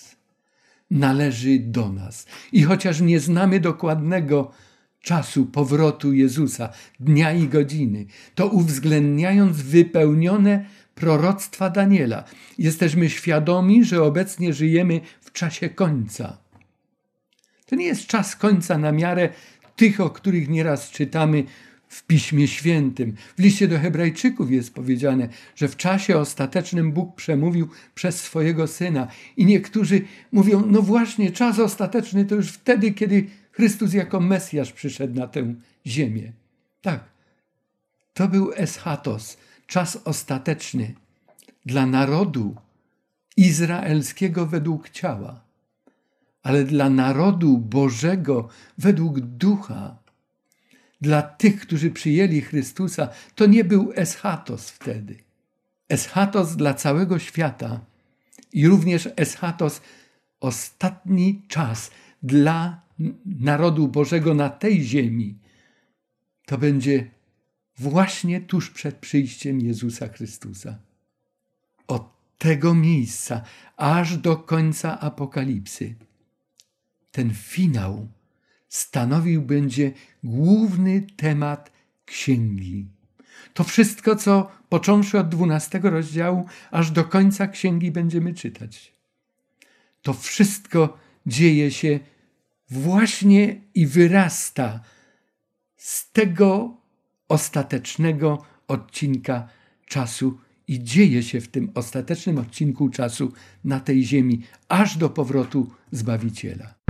należy do nas. I chociaż nie znamy dokładnego czasu powrotu Jezusa, dnia i godziny, to uwzględniając wypełnione proroctwa Daniela, jesteśmy świadomi, że obecnie żyjemy w czasie końca. To nie jest czas końca na miarę tych, o których nieraz czytamy w Piśmie Świętym. W liście do Hebrajczyków jest powiedziane, że w czasie ostatecznym Bóg przemówił przez swojego syna. I niektórzy mówią: No właśnie, czas ostateczny to już wtedy, kiedy Chrystus jako Mesjasz przyszedł na tę ziemię. Tak, to był eschatos, czas ostateczny. dla narodu izraelskiego według ciała, ale dla narodu Bożego według ducha. Dla tych, którzy przyjęli Chrystusa, to nie był eschatos wtedy. Eschatos dla całego świata i również eschatos ostatni czas dla narodu Bożego na tej ziemi. To będzie właśnie tuż przed przyjściem Jezusa Chrystusa. Od tego miejsca aż do końca Apokalipsy. Ten finał stanowił będzie główny temat księgi. To wszystko, co począwszy od dwunastego rozdziału, aż do końca księgi będziemy czytać. To wszystko dzieje się właśnie i wyrasta z tego ostatecznego odcinka czasu i dzieje się w tym ostatecznym odcinku czasu na tej ziemi, aż do powrotu Zbawiciela.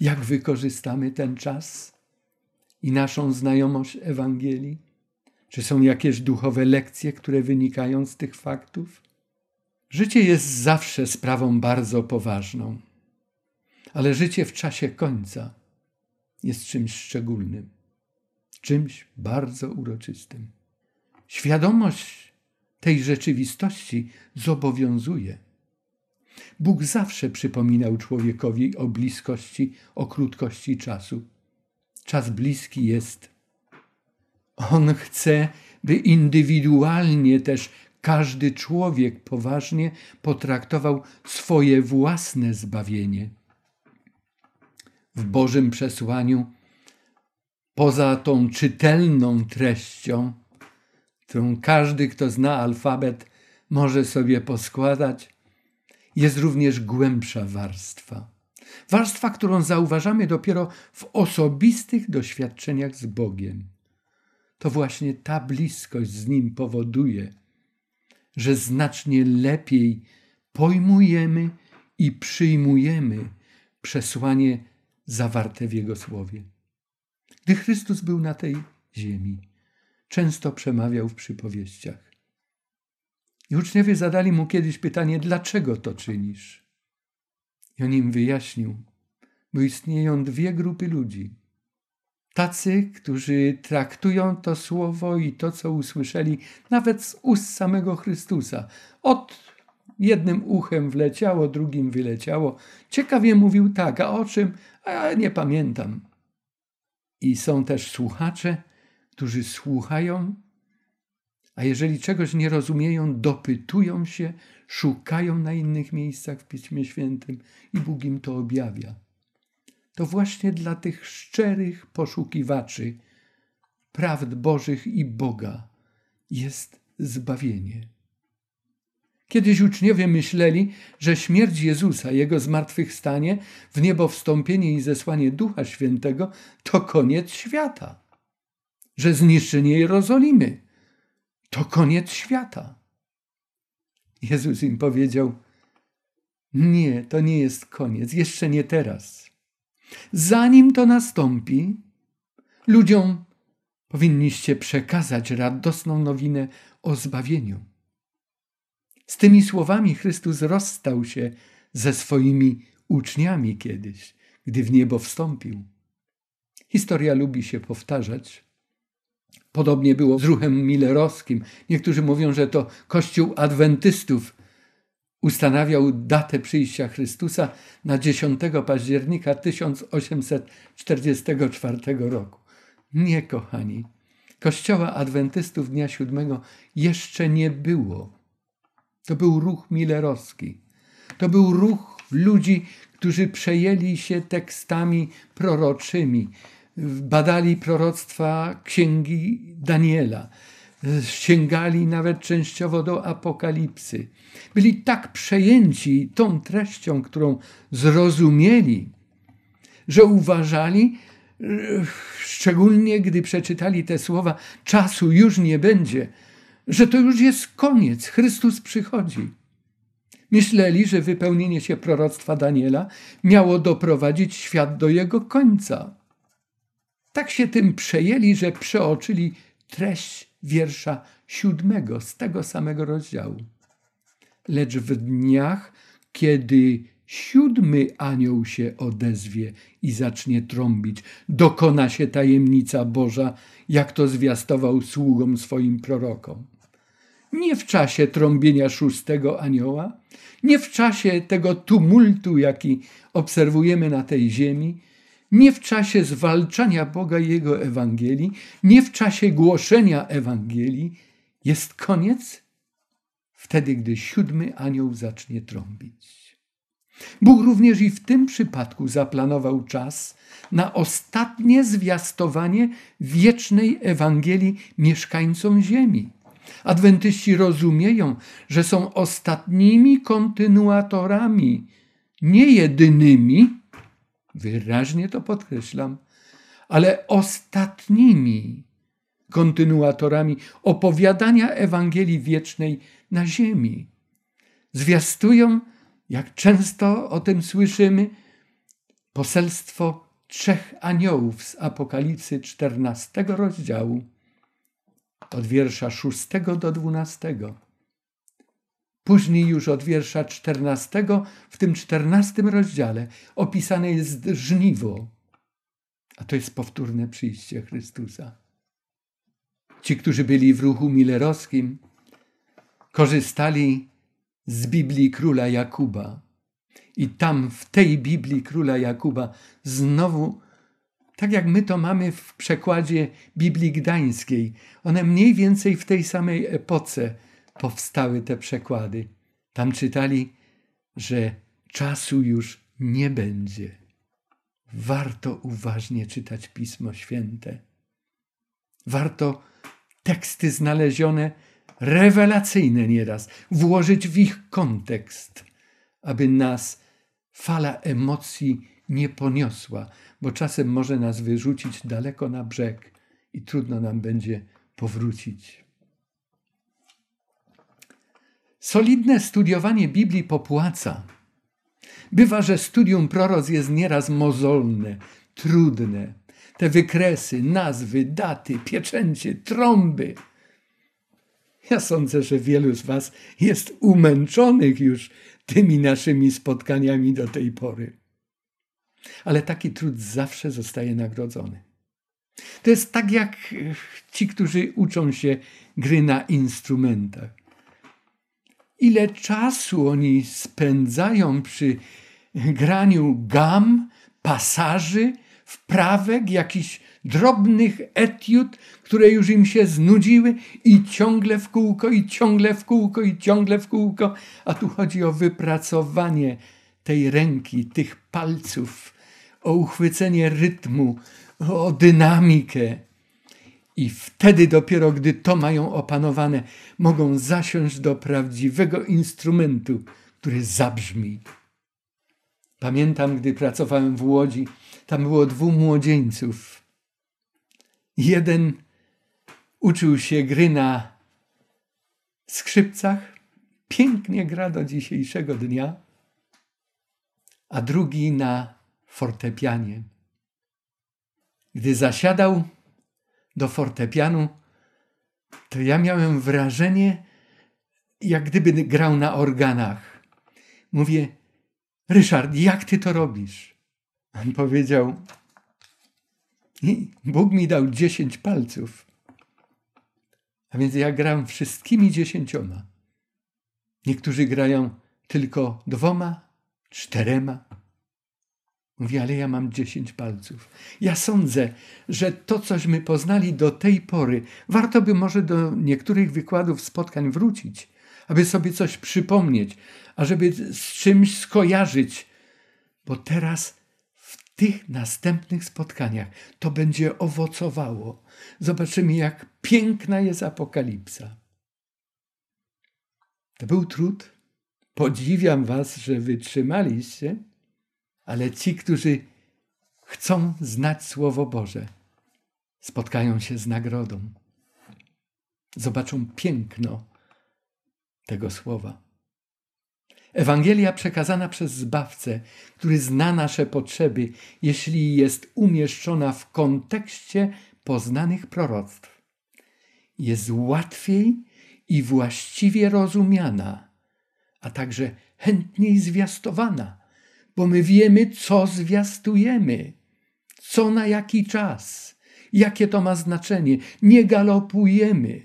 Jak wykorzystamy ten czas i naszą znajomość Ewangelii? Czy są jakieś duchowe lekcje, które wynikają z tych faktów? Życie jest zawsze sprawą bardzo poważną, ale życie w czasie końca jest czymś szczególnym, czymś bardzo uroczystym. Świadomość tej rzeczywistości zobowiązuje. Bóg zawsze przypominał człowiekowi o bliskości, o krótkości czasu. Czas bliski jest. On chce, by indywidualnie też każdy człowiek poważnie potraktował swoje własne zbawienie. W Bożym przesłaniu, poza tą czytelną treścią, którą każdy, kto zna alfabet, może sobie poskładać, jest również głębsza warstwa. Warstwa, którą zauważamy dopiero w osobistych doświadczeniach z Bogiem. To właśnie ta bliskość z Nim powoduje, że znacznie lepiej pojmujemy i przyjmujemy przesłanie zawarte w Jego słowie. Gdy Chrystus był na tej ziemi, często przemawiał w przypowieściach. I uczniowie zadali mu kiedyś pytanie: Dlaczego to czynisz? I on im wyjaśnił, bo istnieją dwie grupy ludzi. Tacy, którzy traktują to słowo i to, co usłyszeli, nawet z ust samego Chrystusa. Od jednym uchem wleciało, drugim wyleciało. Ciekawie mówił tak, a o czym? A nie pamiętam. I są też słuchacze, którzy słuchają, a jeżeli czegoś nie rozumieją, dopytują się, szukają na innych miejscach w Piśmie Świętym i Bóg im to objawia to właśnie dla tych szczerych poszukiwaczy prawd Bożych i Boga jest zbawienie. Kiedyś uczniowie myśleli, że śmierć Jezusa, Jego zmartwychwstanie, w niebo wstąpienie i zesłanie Ducha Świętego to koniec świata. Że zniszczenie Jerozolimy to koniec świata. Jezus im powiedział: Nie, to nie jest koniec, jeszcze nie teraz. Zanim to nastąpi, ludziom powinniście przekazać radosną nowinę o zbawieniu. Z tymi słowami Chrystus rozstał się ze swoimi uczniami kiedyś, gdy w niebo wstąpił. Historia lubi się powtarzać. Podobnie było z ruchem millerowskim. Niektórzy mówią, że to kościół adwentystów ustanawiał datę przyjścia Chrystusa na 10 października 1844 roku. Nie, kochani, Kościoła Adwentystów Dnia Siódmego jeszcze nie było. To był ruch millerowski. To był ruch ludzi, którzy przejęli się tekstami proroczymi, badali proroctwa księgi Daniela, sięgali nawet częściowo do apokalipsy. Byli tak przejęci tą treścią, którą zrozumieli, że uważali, szczególnie gdy przeczytali te słowa, czasu już nie będzie, że to już jest koniec, Chrystus przychodzi. Myśleli, że wypełnienie się proroctwa Daniela miało doprowadzić świat do jego końca. Tak się tym przejęli, że przeoczyli treść wiersza siódmego z tego samego rozdziału. Lecz w dniach, kiedy siódmy anioł się odezwie i zacznie trąbić, dokona się tajemnica Boża, jak to zwiastował sługom swoim prorokom. Nie w czasie trąbienia szóstego anioła, nie w czasie tego tumultu, jaki obserwujemy na tej ziemi, nie w czasie zwalczania Boga i Jego Ewangelii, nie w czasie głoszenia Ewangelii, jest koniec wtedy, gdy siódmy anioł zacznie trąbić. Bóg również i w tym przypadku zaplanował czas na ostatnie zwiastowanie wiecznej Ewangelii mieszkańcom Ziemi. Adwentyści rozumieją, że są ostatnimi kontynuatorami, nie jedynymi, wyraźnie to podkreślam, ale ostatnimi kontynuatorami opowiadania Ewangelii wiecznej na ziemi. Zwiastują, jak często o tym słyszymy, poselstwo trzech aniołów z Apokalipsy 14 rozdziału, od wiersza 6 do 12. Później już od wiersza 14, w tym 14 rozdziale, opisane jest żniwo, a to jest powtórne przyjście Chrystusa. Ci, którzy byli w ruchu millerowskim, korzystali z Biblii króla Jakuba. I tam w tej Biblii króla Jakuba znowu, tak jak my to mamy w przekładzie Biblii Gdańskiej, one mniej więcej w tej samej epoce powstały te przekłady. Tam czytali, że czasu już nie będzie. Warto uważnie czytać Pismo Święte. Warto teksty znalezione, rewelacyjne nieraz, włożyć w ich kontekst, aby nas fala emocji nie poniosła, bo czasem może nas wyrzucić daleko na brzeg i trudno nam będzie powrócić. Solidne studiowanie Biblii popłaca. Bywa, że studium proroc jest nieraz mozolne, trudne. Te wykresy, nazwy, daty, pieczęcie, trąby. Ja sądzę, że wielu z Was jest umęczonych już tymi naszymi spotkaniami do tej pory. Ale taki trud zawsze zostaje nagrodzony. To jest tak jak ci, którzy uczą się gry na instrumentach ile czasu oni spędzają przy graniu gam, pasaży, wprawek, jakichś drobnych etiud, które już im się znudziły i ciągle w kółko, i ciągle w kółko, i ciągle w kółko. A tu chodzi o wypracowanie tej ręki, tych palców, o uchwycenie rytmu, o dynamikę. I wtedy dopiero, gdy to mają opanowane, mogą zasiąść do prawdziwego instrumentu, który zabrzmi. Pamiętam, gdy pracowałem w Łodzi, tam było dwóch młodzieńców. Jeden uczył się gry na skrzypcach, pięknie gra do dzisiejszego dnia, a drugi na fortepianie. Gdy zasiadał do fortepianu, to ja miałem wrażenie, jak gdyby grał na organach. Mówię, Ryszard, jak ty to robisz? On powiedział, Bóg mi dał dziesięć palców. A więc ja gram wszystkimi dziesięcioma. Niektórzy grają tylko dwoma, czterema. Mówi, ale ja mam dziesięć palców. Ja sądzę, że to, cośmy poznali do tej pory, warto by może do niektórych wykładów, spotkań wrócić, aby sobie coś przypomnieć, ażeby z czymś skojarzyć, bo teraz w tych następnych spotkaniach to będzie owocowało. Zobaczymy, jak piękna jest apokalipsa. To był trud. Podziwiam Was, że wytrzymaliście ale ci, którzy chcą znać Słowo Boże, spotkają się z nagrodą. Zobaczą piękno tego słowa. Ewangelia przekazana przez Zbawcę, który zna nasze potrzeby, jeśli jest umieszczona w kontekście poznanych proroctw, jest łatwiej i właściwie rozumiana, a także chętniej zwiastowana, bo my wiemy, co zwiastujemy, co na jaki czas, jakie to ma znaczenie. Nie galopujemy,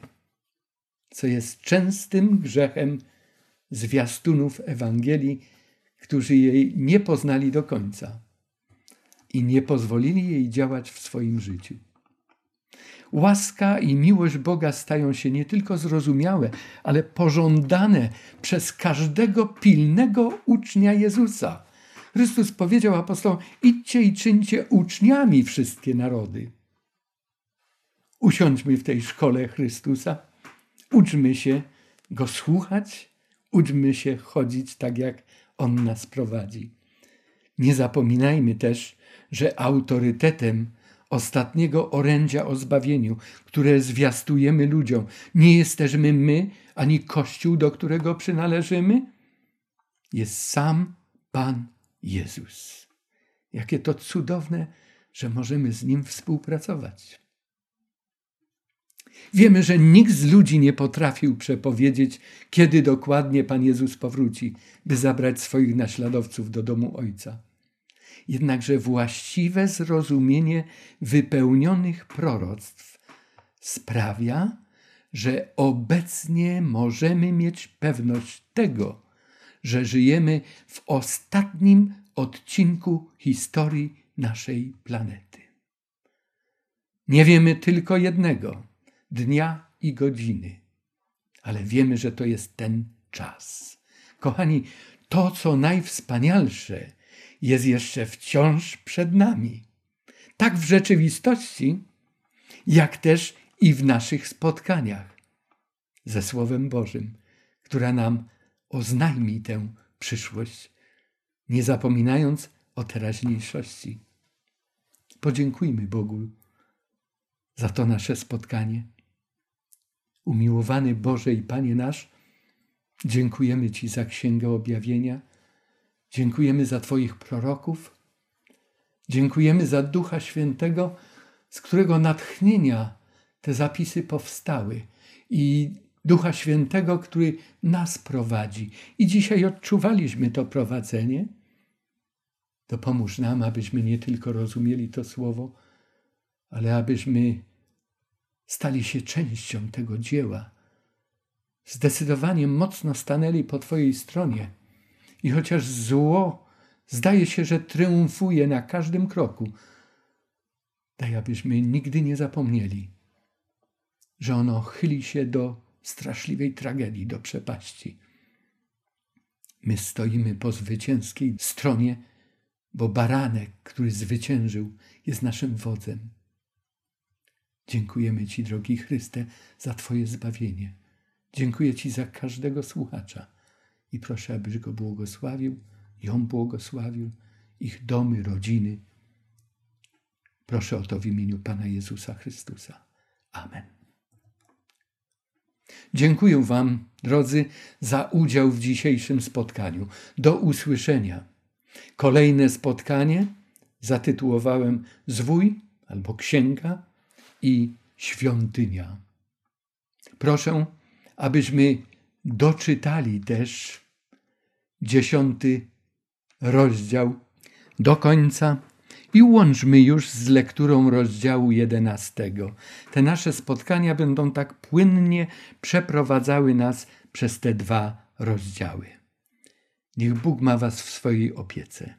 co jest częstym grzechem zwiastunów Ewangelii, którzy jej nie poznali do końca i nie pozwolili jej działać w swoim życiu. Łaska i miłość Boga stają się nie tylko zrozumiałe, ale pożądane przez każdego pilnego ucznia Jezusa. Chrystus powiedział apostołom: idźcie i czyńcie uczniami wszystkie narody. Usiądźmy w tej szkole Chrystusa, uczmy się Go słuchać, uczmy się chodzić tak, jak On nas prowadzi. Nie zapominajmy też, że autorytetem ostatniego orędzia o zbawieniu, które zwiastujemy ludziom, nie jesteśmy my, ani Kościół, do którego przynależymy? Jest sam Pan Jezus. Jakie to cudowne, że możemy z Nim współpracować. Wiemy, że nikt z ludzi nie potrafił przepowiedzieć, kiedy dokładnie Pan Jezus powróci, by zabrać swoich naśladowców do domu Ojca. Jednakże właściwe zrozumienie wypełnionych proroctw sprawia, że obecnie możemy mieć pewność tego, że żyjemy w ostatnim odcinku historii naszej planety. Nie wiemy tylko jednego dnia i godziny, ale wiemy, że to jest ten czas. Kochani, to, co najwspanialsze, jest jeszcze wciąż przed nami. Tak w rzeczywistości, jak też i w naszych spotkaniach ze Słowem Bożym, która nam oznajmi tę przyszłość, nie zapominając o teraźniejszości. Podziękujmy Bogu za to nasze spotkanie. Umiłowany Boże i Panie nasz, dziękujemy Ci za Księgę Objawienia Dziękujemy za Twoich proroków. Dziękujemy za Ducha Świętego, z którego natchnienia te zapisy powstały i Ducha Świętego, który nas prowadzi. I dzisiaj odczuwaliśmy to prowadzenie. To pomóż nam, abyśmy nie tylko rozumieli to słowo, ale abyśmy stali się częścią tego dzieła. Zdecydowanie mocno stanęli po Twojej stronie i chociaż zło zdaje się, że triumfuje na każdym kroku, daj abyśmy nigdy nie zapomnieli, że ono chyli się do straszliwej tragedii, do przepaści. My stoimy po zwycięskiej stronie, bo baranek, który zwyciężył, jest naszym wodzem. Dziękujemy Ci, drogi Chryste, za Twoje zbawienie. Dziękuję Ci za każdego słuchacza i proszę, abyś go błogosławił, ją błogosławił, ich domy, rodziny. Proszę o to w imieniu Pana Jezusa Chrystusa. Amen. Dziękuję Wam, drodzy, za udział w dzisiejszym spotkaniu. Do usłyszenia. Kolejne spotkanie zatytułowałem Zwój albo Księga i Świątynia. Proszę, abyśmy doczytali też dziesiąty rozdział do końca i łączmy już z lekturą rozdziału jedenastego. Te nasze spotkania będą tak płynnie przeprowadzały nas przez te dwa rozdziały. Niech Bóg ma Was w swojej opiece.